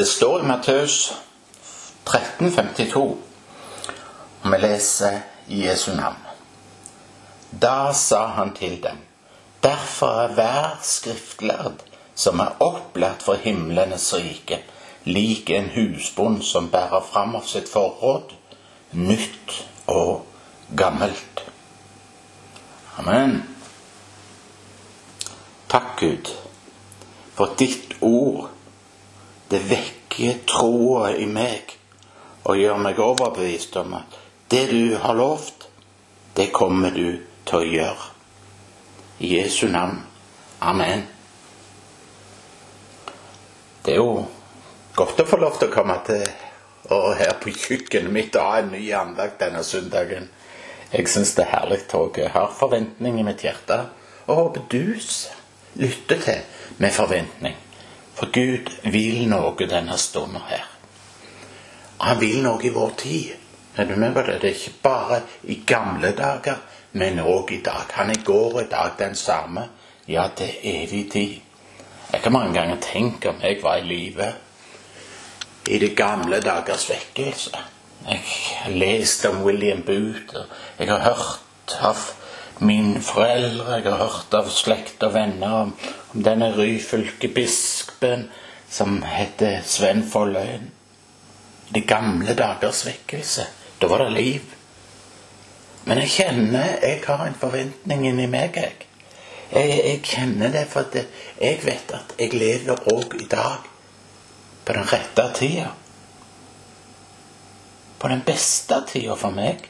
Det står i Matteus 13,52, og vi leser i Jesu navn. Da sa han til dem, derfor er hver skriftlærd som er opplært for himlenes rike, lik en husbond som bærer fram av sitt forråd, nytt og gammelt. Amen. Takk, Gud, for ditt ord. Det vekker troa i meg og gjør meg overbevist om at det du har lovt, det kommer du til å gjøre. I Jesu navn. Amen. Det er jo godt å få lov til å komme til og her på kjøkkenet mitt og ha en ny andakt denne søndagen. Jeg syns det er herlig å ha forventning i mitt hjerte, og håper du lytter til med forventning. For Gud vil noe denne stunden her. Han vil noe i vår tid. Er du med på det? Det er ikke bare i gamle dager, men òg i dag. Han er i går og i dag den samme. Ja, til evig tid. Jeg har mange ganger tenkt om jeg var i live i de gamle dagers vekkelse. Jeg har lest om William Booth, og jeg har hørt av mine foreldre, jeg har hørt av slekt og venner om, om denne ryfylke bispen som heter Sven Folløyen. De gamle dagers vekkelse. Da var det liv. Men jeg kjenner jeg har en forventning inni meg. Jeg, jeg, jeg kjenner det, for at jeg vet at jeg lever òg i dag på den rette tida. På den beste tida for meg.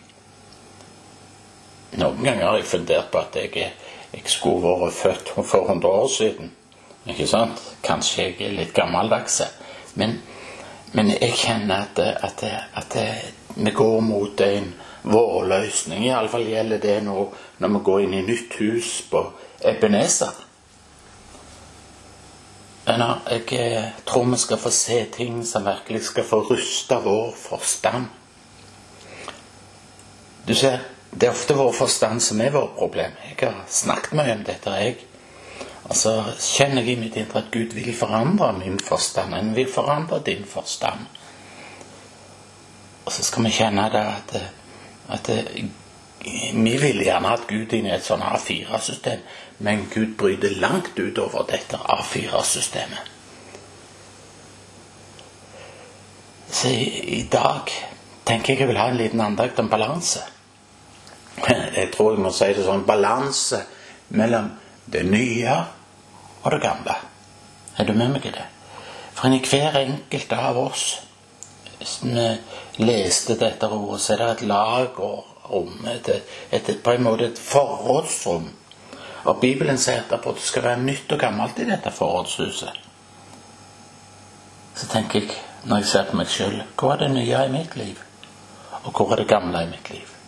Noen ganger har jeg fundert på at jeg, jeg skulle vært født for 100 år siden. Ikke sant? Kanskje jeg er litt gammeldags. Men, men jeg kjenner at, at, at, vi går mot en vårløsning. Iallfall gjelder det nå når vi går inn i nytt hus på Ebenezer. Jeg eh, tror vi skal få se ting som virkelig skal få ruste vår forstand. Du ser, det er ofte vår forstand som er vårt problem. Jeg har snakket mye om dette. jeg. Og så kjenner jeg i mitt indre at Gud vil forandre min forstand. Han vil forandre din forstand. Og så skal vi kjenne det at, at vi vil gjerne at Gud inn i et sånt A4-system, men Gud bryter langt utover dette A4-systemet. Så i, i dag tenker jeg jeg vil ha en liten andakt om balanse. Jeg tror jeg må si det sånn balanse mellom det nye og det gamle. Er du med meg i det? For i hver enkelt av oss Hvis vi leste dette ordet, så er det et lagerrom. Et, et, et, på en måte et forrådsrom. Og Bibelen sier etterpå at det skal være nytt og gammelt i dette forrådshuset. Så tenker jeg, når jeg ser på meg sjøl, hvor er det nye i mitt liv? Og hvor er det gamle i mitt liv?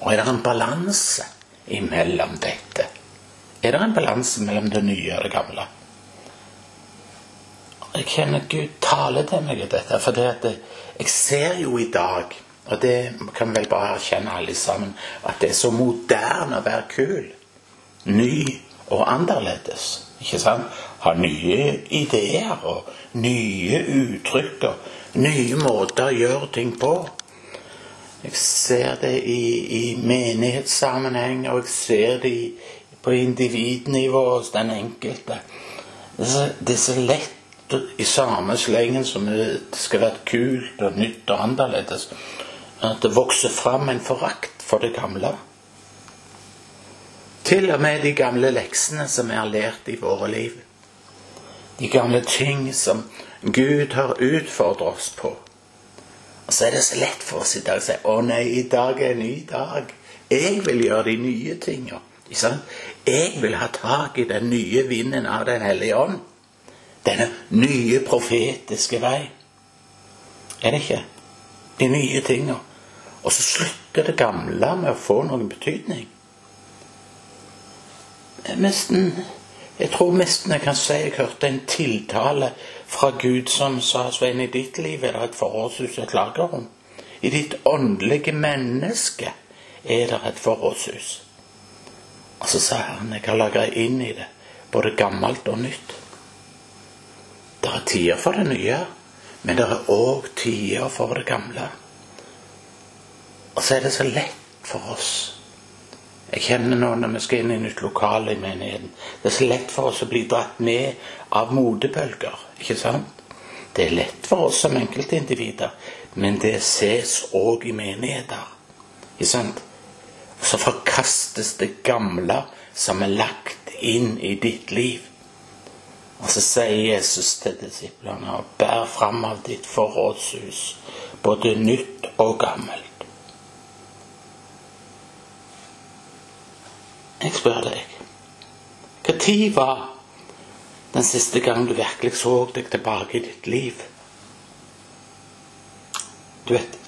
Og er det en balanse imellom dette? Er det en balanse mellom det nye og det gamle? Jeg kjenner Gud tale til meg i dette, for det jeg ser jo i dag, og det kan vi vel bare erkjenne alle sammen, at det er så moderne å være kul, ny og annerledes. Ikke sant? Ha nye ideer og nye uttrykk og nye måter å gjøre ting på. Jeg ser det i, i menighetssammenheng, og jeg ser det i, på individnivå hos den enkelte. Det er så lett i samme slengen som det skal være kult og nytt og annerledes, at det vokser fram en forakt for det gamle. Til og med de gamle leksene som vi har lært i våre liv. De gamle ting som Gud har utfordret oss på. Og så er det så lett for oss i dag å si 'Å nei, i dag er en ny dag'. Jeg vil gjøre de nye tinga. Jeg vil ha tak i den nye vinden av Den hellige ånd. Denne nye profetiske vei. Er det ikke? De nye tinga. Og så slutter det gamle med å få noen betydning. Nesten Jeg tror nesten jeg kan si jeg hørte en tiltale fra Gud som sa Svein, i ditt liv er det et forrådshus, et lagerrom. I ditt åndelige menneske er det et forrådshus. Og så sa han jeg har lagra inn i det både gammelt og nytt. Det er tider for det nye, Men det er òg tider for det gamle. Og så er det så lett for oss. Jeg kjenner nå når vi skal inn i nytt lokale i menigheten Det er så lett for oss å bli dratt med av modebølger. ikke sant? Det er lett for oss som enkeltindivider, men det ses òg i menigheter. Ikke sant? Så forkastes det gamle som er lagt inn i ditt liv. Og så sier Jesus til disiplene bær fram av ditt forrådshus både nytt og gammelt. Jeg spør deg Når var den siste gang du virkelig så deg tilbake i ditt liv? Du vet,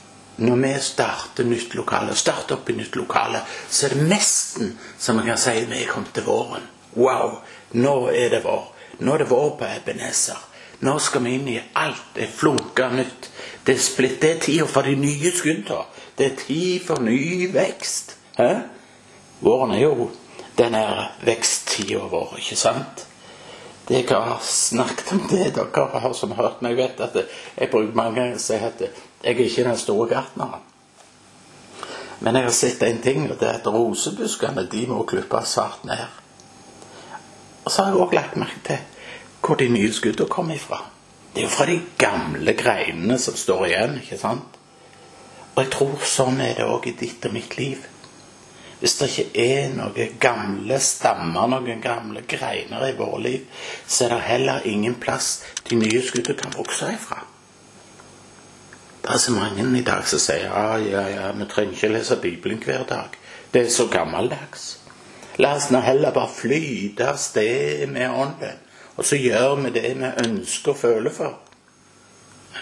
når vi starter nytt lokale, starter opp i nytt lokale, så er det nesten som vi kan si vi er kommet til våren. Wow! Nå er det vår. Nå er det vår på Ebenezer. Nå skal vi inn i alt. Det er flunka nytt. Det er splitt. Det er tida for de nye skuddene. Det er tid for ny vekst. Hæ? Våren er jo den veksttida vår, ikke sant? Jeg har snakket om det, dere har som hørt meg, vet at jeg bruker mange ganger å si at jeg er ikke den store gartneren. Men jeg har sett en ting, og det er at rosebuskene de må klippes hardt ned. Og så har jeg òg lagt merke til hvor de nye skuddene kommer ifra. Det er jo fra de gamle greinene som står igjen. ikke sant? Og jeg tror sånn er det òg i ditt og mitt liv. Hvis det ikke er noen gamle stammer, noen gamle greiner i vårt liv, så er det heller ingen plass de nye skuddene kan vokse ifra. Det er så mange i dag som sier ja, ja, ja, vi trenger ikke lese Bibelen hver dag. Det er så gammeldags. La oss nå heller bare flyte av sted med Ånden, og så gjør vi det vi ønsker og føler for.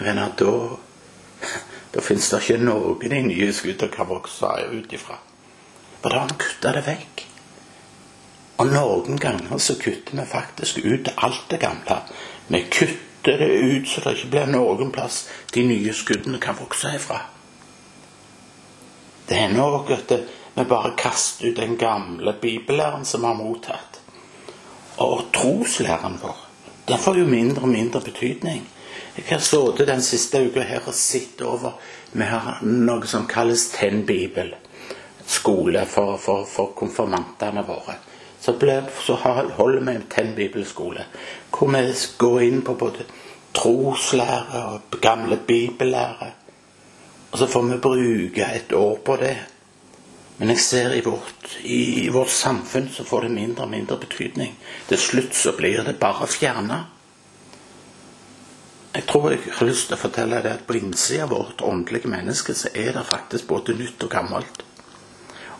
Men da, da fins det ikke noen de nye skuddene kan vokse ut ifra. For da har vi kutta det vekk. Og noen ganger så kutter vi faktisk ut alt det gamle. Vi kutter det ut så det ikke blir noen plass de nye skuddene kan vokse ifra. Det hender òg at vi bare kaster ut den gamle bibellæren som vi har mottatt. Og troslæren vår, den får jo mindre og mindre betydning. Jeg har sittet den siste uka her og sett over Vi har noe som kalles Tenn Bibel. Skole for, for, for konfirmantene våre. Så, ble, så holder vi Tenn bibelskole, hvor vi går inn på både troslære og gamle bibellære. Og så får vi bruke et år på det. Men jeg ser i vårt, i, vårt samfunn så får det mindre og mindre betydning. Til slutt så blir det bare fjerna. Jeg tror jeg har lyst til å fortelle deg at på innsida av vårt åndelige menneske så er det faktisk både nytt og gammelt.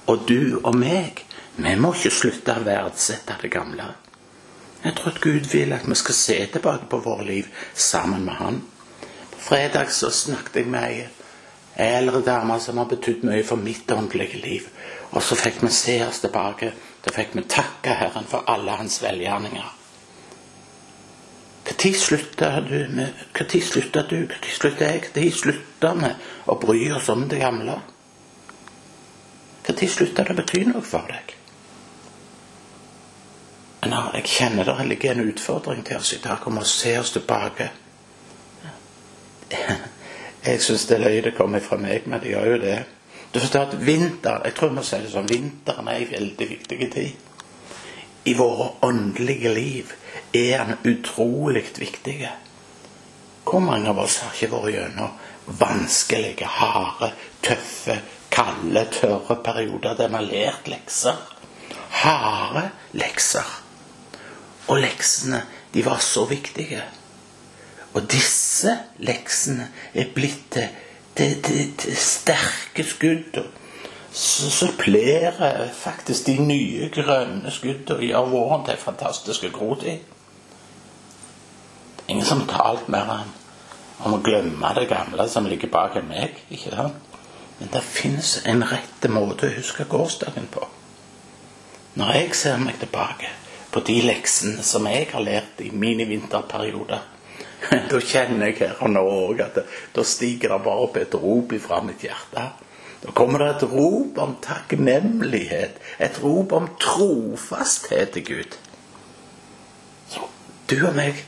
Og du og meg, vi må ikke slutte å verdsette det gamle. Jeg tror at Gud vil at vi skal se tilbake på våre liv sammen med Han. På fredag så snakket jeg med ei eldre dame som har betydd mye for mitt åndelige liv. Og så fikk vi se oss tilbake. Da fikk vi takke Herren for alle hans velgjerninger. Når slutta du med Når slutta du? Når slutta jeg? Når slutta vi å bry oss om det gamle? Når slutta det å bety noe for deg? Nå, jeg kjenner det ligger en utfordring til oss i dag om å se oss tilbake. Jeg syns det løyet kommer fra meg, men det gjør jo det. Du forstår at vinter, Jeg tror vi sier det sånn vinteren er en veldig viktig tid. I våre åndelige liv er den utrolig viktig. Hvor mange av oss har ikke vært gjennom vanskelige, harde, tøffe, kalde, tørre perioder der vi har lært lekser? Harde lekser. Og leksene, de var så viktige. Og disse leksene er blitt til, til, sterke skudd. Så supplerer faktisk de nye grønne skuddene gjør våren til fantastiske grotid. Ingen som har talt mer om å glemme det gamle som ligger bak meg. ikke sant? Men det fins en rette måte å huske gårsdagen på. Når jeg ser meg tilbake på de leksene som jeg har lært i mine vinterperioder, da kjenner jeg her og nå òg at da stiger det bare opp et rop fra mitt hjerte. Da kommer det et rop om takknemlighet, et rop om trofasthet til Gud. Så du og meg,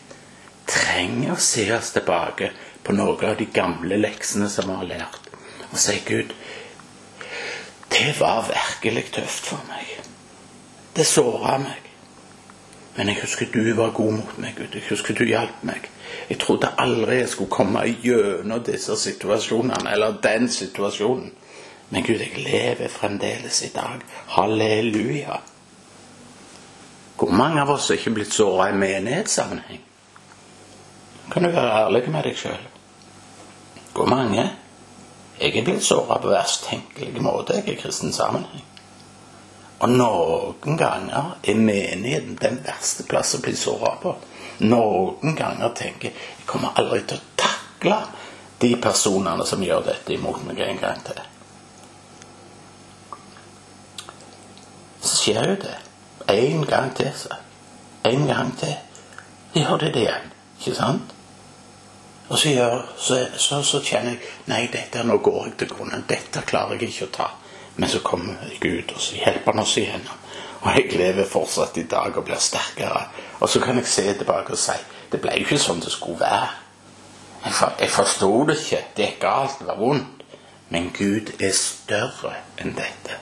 trenger å se oss tilbake på noen av de gamle leksene som vi har lært, og si Gud, det var virkelig tøft for meg. Det såra meg. Men jeg husker du var god mot meg, Gud. Jeg husker du hjalp meg. Jeg trodde aldri jeg skulle komme gjennom disse situasjonene, eller den situasjonen. Men Gud, jeg lever fremdeles i dag. Halleluja. Hvor mange av oss er ikke blitt såra i menighetssammenheng? Kan du være ærlig med deg sjøl? Hvor mange? Jeg er blitt såra på verst tenkelige måte jeg, i kristen sammenheng. Og noen ganger er menigheten den verste plass å bli såra på. Noen ganger tenker jeg jeg kommer aldri til å takle de personene som gjør dette imot meg en gang til. Så skjer jo det. En gang til, så. En gang til. Gjør det det igjen. Ikke sant? Og så, gjør, så, så, så kjenner jeg Nei, dette nå går jeg til grunnen. Dette klarer jeg ikke å ta. Men så kommer Gud, og så hjelper han oss igjennom. Og jeg lever fortsatt i dag og blir sterkere. Og så kan jeg se tilbake og si det ble jo ikke sånn det skulle være. Jeg, for, jeg forsto det ikke. Det er galt, det var vondt. Men Gud er større enn dette.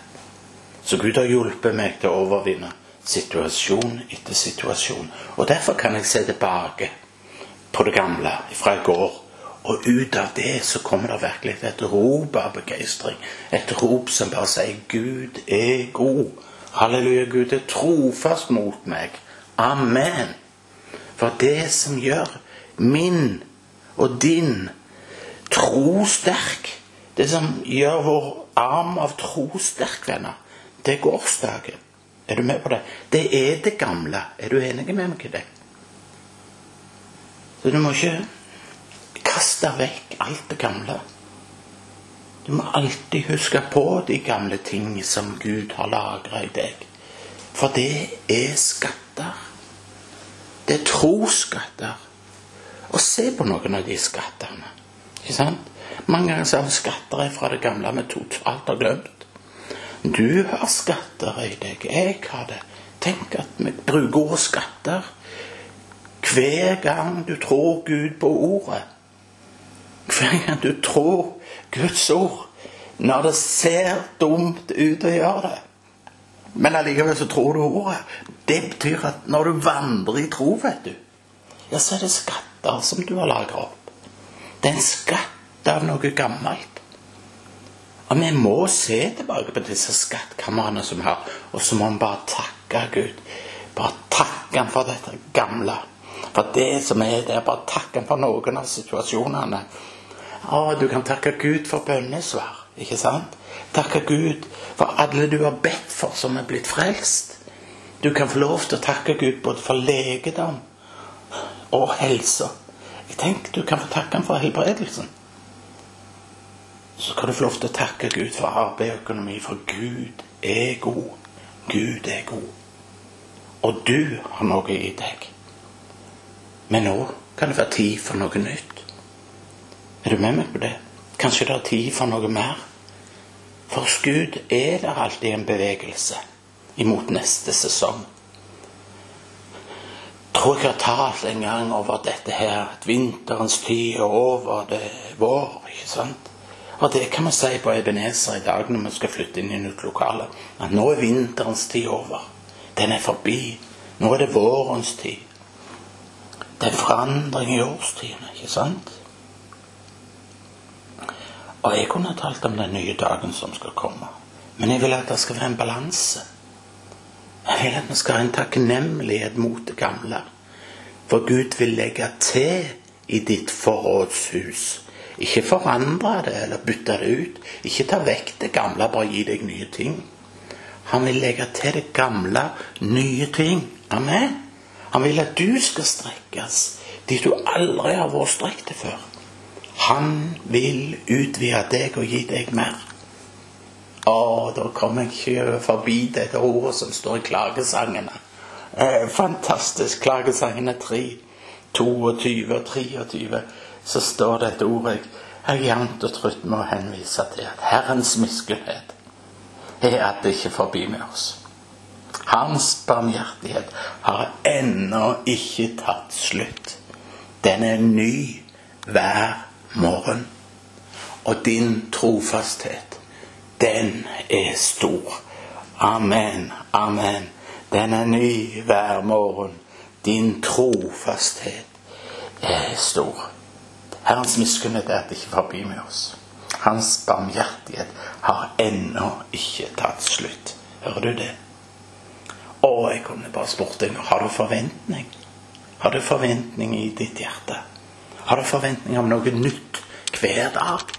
Så Gud har hjulpet meg til å overvinne situasjon etter situasjon. Og derfor kan jeg se tilbake på det gamle fra i går og ut av det så kommer det virkelig et rop av begeistring. Et rop som bare sier 'Gud er god'. Halleluja, Gud er trofast mot meg. Amen. For det som gjør min og din tro sterk, det som gjør vår arm av tro sterk, venner, det er gårsdagen. Er du med på det? Det er det gamle. Er du enig med meg i det? Så du må ikke kaste vekk alt det gamle. Du må alltid huske på de gamle ting som Gud har lagra i deg. For det er skatter. Det er trosskatter. Og se på noen av de skattene. Ikke sant? Mange ganger så har skatter fra det gamle vi totalt har glemt. Du har skatter i deg. Jeg har det. Tenk at vi bruker ordet skatter hver gang du tror Gud på ordet. Hver gang du tror Guds ord, når det ser dumt ut å gjøre det. Men allikevel så tror du ordet. Det betyr at når du vandrer i tro, vet du, ja, så er det skatter som du har lagra opp. Det er en skatt av noe gammelt. Og vi må se tilbake på disse skattkamrene som vi har, og så må vi bare takke Gud. Bare takke Han for dette gamle. For det som er det er Bare takken for noen av situasjonene å, du kan takke Gud for bønnesvar. Ikke sant? Takke Gud for alle du har bedt for, som er blitt frelst. Du kan få lov til å takke Gud både for legedom og helse. Jeg tenker du kan få takke ham for helbredelsen. Så kan du få lov til å takke Gud for arbeid og økonomi, for Gud er god. Gud er god. Og du har noe i deg. Men nå kan det være tid for noe nytt. Er du med meg på det? Kanskje det er tid for noe mer? For hos Gud er det alltid en bevegelse imot neste sesong. Jeg tror jeg har talt en gang over dette her, at vinterens tid er over, det er vår. ikke sant? Og det kan vi si på Ebenezer i dag når vi skal flytte inn i nytt lokale. At nå er vinterens tid over. Den er forbi. Nå er det vårens tid. Det er forandring i årstidene, ikke sant? Og jeg kunne talt om den nye dagen som skal komme. Men jeg vil at det skal være en balanse. Jeg vil at vi skal ha en takknemlighet mot det gamle. For Gud vil legge til i ditt forrådshus. Ikke forandre det eller bytte det ut. Ikke ta vekk det gamle, bare gi deg nye ting. Han vil legge til det gamle, nye ting. Amen. Han vil at du skal strekkes dit du aldri har vært strekt før. Han vil utvide deg og gi deg mer. Å, da kommer jeg ikke forbi dette ordet som står i klagesangene. Eh, fantastisk. Klagesangene 3, 22 og 23. Så står dette ordet jeg jevnt og trutt med å henvise til at Herrens miskunnhet er at det ikke er forbi med oss. Hans barmhjertighet har ennå ikke tatt slutt. Den er ny hver morgen. Og din trofasthet, den er stor. Amen, amen. Den er ny hver morgen. Din trofasthet er stor. Herrens miskunnhet er at det ikke forbi med oss. Hans barmhjertighet har ennå ikke tatt slutt. Hører du det? Å, jeg kunne bare spurt deg har du forventning. Har du forventning i ditt hjerte? Har du forventning om noe nytt hver dag?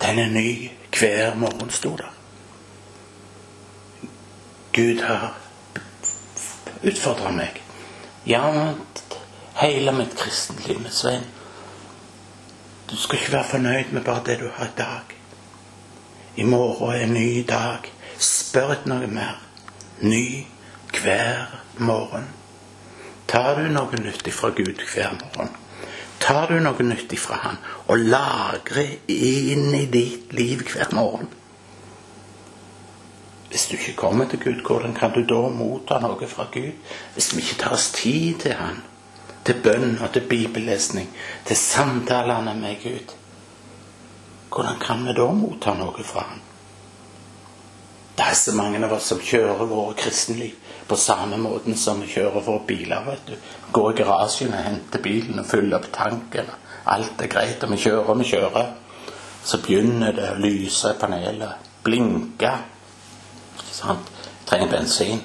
Den er ny hver morgen, sto det. Gud har utfordra meg. Ja, hele mitt kristenliv, med Svein. Du skal ikke være fornøyd med bare det du har i dag. I morgen er en ny dag. Spør etter noe mer. Ny hver morgen. Tar du noe nyttig fra Gud hver morgen? Tar du noe nyttig fra Han og lagrer inn i ditt liv hver morgen? Hvis du ikke kommer til Gud, hvordan kan du da motta noe fra Gud? Hvis vi ikke tar oss tid til Han, til bønn og til bibellesning, til samtalene med Gud, hvordan kan vi da motta noe fra Han? Det er så mange av oss som kjører våre kristenliv på samme måten som vi kjører våre biler. vet du. Går i garasjen og henter bilen og fyller opp tanken. Alt er greit, og vi kjører og vi kjører. Så begynner det å lyse i panelet, blinke Sant? Trenger bensin.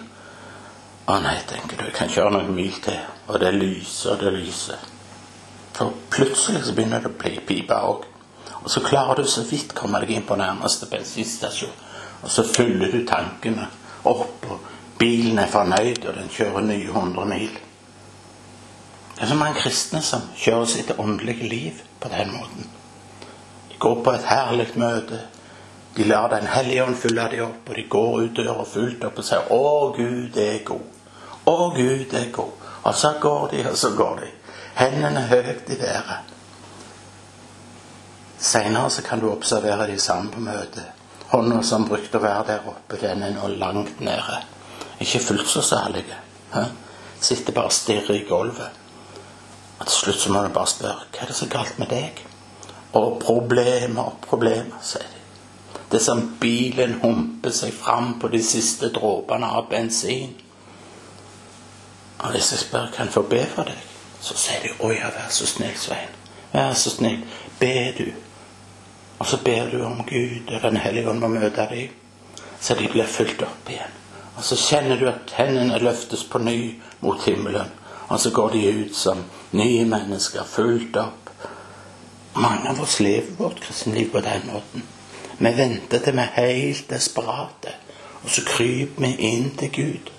Å nei, tenker du, jeg kan kjøre noen mil til. Og det lyser og det lyser. For plutselig så begynner det å bli pipe òg. Og så klarer du så vidt komme deg inn på nærmeste bensinstasjon. Og så fyller du tankene opp, og bilen er fornøyd, og den kjører nye 100 mil. Det er så mange kristne som kjører sitt åndelige liv på den måten. De går på et herlig møte, de lar Den hellige ånd fylle dem opp, og de går ut døra fullt opp og sier 'Å, Gud er god'. Å, Gud er god. Og så går de, og så går de. Hendene høyt i været. Seinere kan du observere de samme på møtet. Hånda som brukte å være der oppe, den er nå langt nede. Ikke fullt så særlig. Sitter bare og stirrer i gulvet. Og til slutt så må du bare spørre hva er det så galt med deg? Og problemer, og problemer, sier de. Det er som bilen humper seg fram på de siste dråpene av bensin. Og hvis jeg spør kan jeg få be for deg, så sier de 'Å ja, vær så snill, Svein. Vær så snill. Be du.' Og så ber du om Gud og Den hellige ånd må møte deg, så de blir fulgt opp igjen. Og så kjenner du at hendene løftes på ny mot himmelen. Og så går de ut som nye mennesker, fulgt opp. Mange av oss lever vårt kristenliv på den måten. Vi venter til vi er helt desperate, og så kryper vi inn til Gud.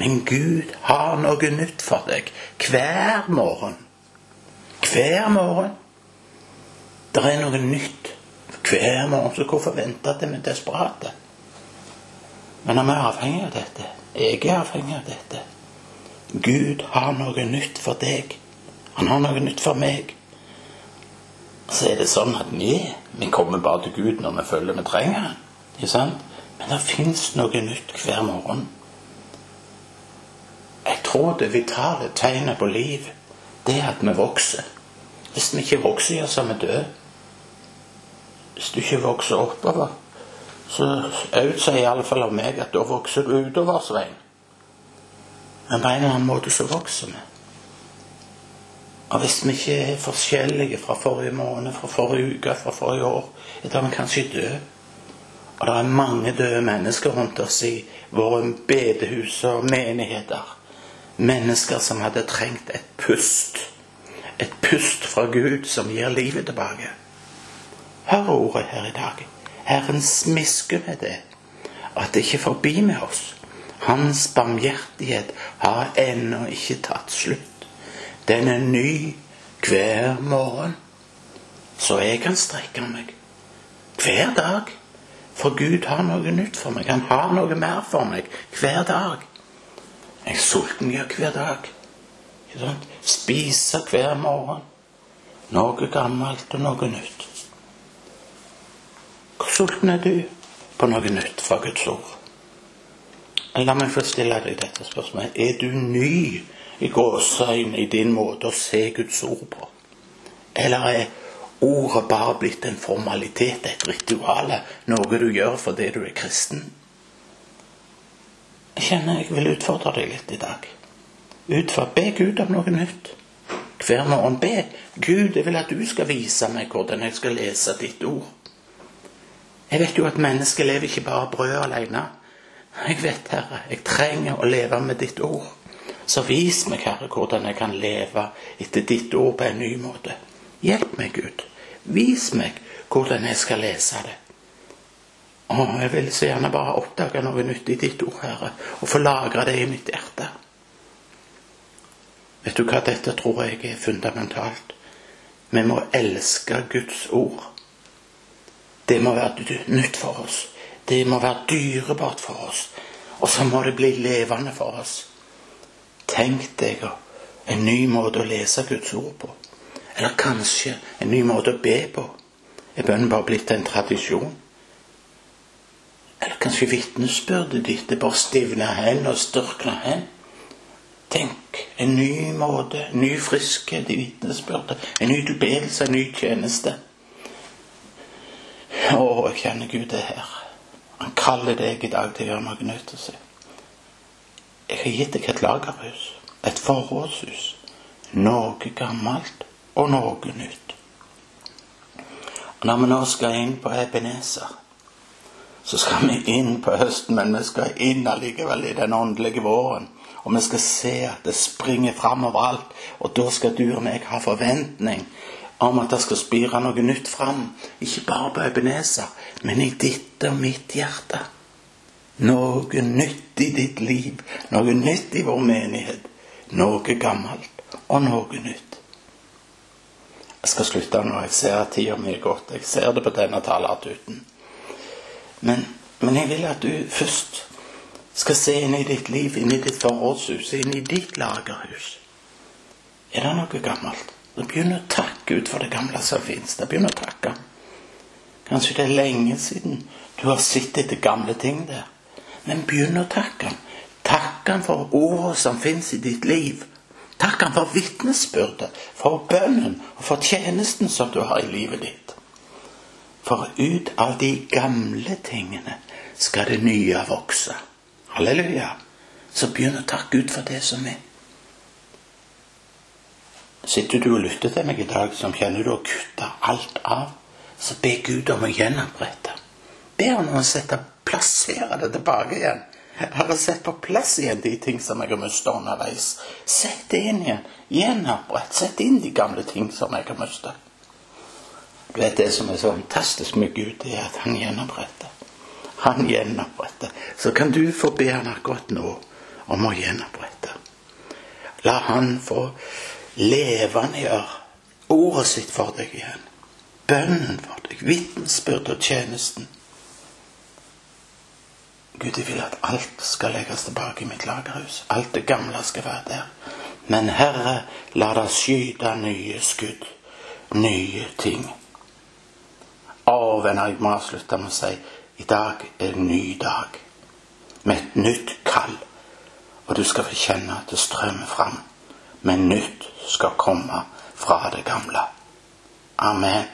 Men Gud har noe nytt for deg hver morgen. Hver morgen. Det er noe nytt hver morgen, så hvorfor vente til vi er desperate? Men vi er avhengig av dette. Jeg er avhengig av dette. Gud har noe nytt for deg. Han har noe nytt for meg så er det sånn at vi, vi kommer bare til Gud når vi føler vi trenger ham. Men det fins noe nytt hver morgen. Jeg tror det vitale tegnet på liv, det er at vi vokser. Hvis vi ikke vokser, så er vi døde. Hvis du ikke vokser oppover, så Aud sier iallfall av meg at da vokser du utover, Svein. Men på en eller annen måte så vokser vi. Og hvis vi ikke er forskjellige fra forrige måned, fra forrige uke, fra forrige år, da er vi kanskje døde. Og det er mange døde mennesker rundt oss i våre bedehus og menigheter. Mennesker som hadde trengt et pust. Et pust fra Gud som gir livet tilbake. Hør ordet her i dag. Herrens med det, at det ikke er forbi med oss. Hans barmhjertighet har ennå ikke tatt slutt. Den er ny hver morgen. Så jeg kan strekke meg hver dag. For Gud har noe nytt for meg. Han har noe mer for meg hver dag. Jeg er sulten ja, hver dag. Spiser hver morgen. Noe gammelt og noe nytt. Hvor sulten er du på noe nytt fra Guds ord? La meg få stille deg dette spørsmålet. Er du ny i gåseøynene i din måte å se Guds ord på? Eller er ordet bare blitt en formalitet, et ritual, noe du gjør fordi du er kristen? Jeg kjenner jeg vil utfordre deg litt i dag. Utfordre, Be Gud om noe nytt. Hver morgen be Gud, jeg vil at du skal vise meg hvordan jeg skal lese ditt ord. Jeg vet jo at mennesket lever ikke bare brød alene. Jeg vet, Herre, jeg trenger å leve med ditt ord. Så vis meg, Herre, hvordan jeg kan leve etter ditt ord på en ny måte. Hjelp meg, Gud. Vis meg hvordan jeg skal lese det. Å, jeg vil så gjerne bare oppdage noe nytt i ditt ord, Herre, og få lagre det i mitt hjerte. Vet du hva, dette tror jeg er fundamentalt. Vi må elske Guds ord. Det må være nytt for oss. Det må være dyrebart for oss. Og så må det bli levende for oss. Tenk deg en ny måte å lese Guds ord på. Eller kanskje en ny måte å be på. Er bønnen bare blitt en tradisjon? Eller kanskje vitnesbyrdet ditt er bare stivna hen og størkna hen? Tenk, en ny måte, en ny friskhet i vitnesbyrdet, en ny tilbedelse, en ny tjeneste. Å, jeg kjenner Gud er her. Han kaller deg i dag til å gjøre noe nytt. Jeg har gitt deg et lagerhus, et forrådshus. Noe gammelt og noe nytt. Og når vi nå skal inn på Ebenezer, så skal vi inn på høsten, men vi skal inn allikevel i den åndelige våren. Og vi skal se at det springer fram overalt. Og da skal du og meg ha forventning om at det skal spire noe nytt fram. Ikke bare på Ebenezer, men i ditt og mitt hjerte. Noe nytt i ditt liv. Noe nytt i vår menighet. Noe gammelt og noe nytt. Jeg skal slutte nå. Jeg ser at tida mi er gått. Jeg ser det på denne talertuten. Men, men jeg vil at du først skal se inn i ditt liv, inn i ditt forrådshus, inn i ditt lagerhus. Er det noe gammelt? Begynn å takke ut for det gamle som fins. Begynn å takke. Kanskje det er lenge siden du har sett etter gamle ting der. Men begynn å takke. Takk han for ordene som fins i ditt liv. Takk han for vitnesbyrdet, for bønnen og for tjenesten som du har i livet ditt. For ut av de gamle tingene skal det nye vokse. Halleluja. Så begynn å takke ut for det som er. Sitter du og lytter til meg i dag som kjenner du å kutte alt av, så be Gud om å gjenopprette. Be ham om å sette plassere det tilbake igjen. Har sett på plass igjen de ting som jeg har mista underveis. Sett det inn igjen. Gjenopprett. Sett inn de gamle ting som jeg har mista. Du vet Det som er så fantastisk med Gud, er at han gjenoppretter. Han gjenoppretter. Så kan du få be han akkurat nå om å gjenopprette. La han få levendegjøre ordet sitt for deg igjen. Bønnen for deg, vitnesbyrd og tjenesten. Gud, jeg vil at alt skal legges tilbake i mitt lagerhus. Alt det gamle skal være der. Men Herre, la det skyte nye skudd, nye ting. Å, venner, jeg må avslutte med å si i dag er en ny dag. Med et nytt kall. Og du skal få kjenne at det strømmer fram. Men nytt skal komme fra det gamle. Amen.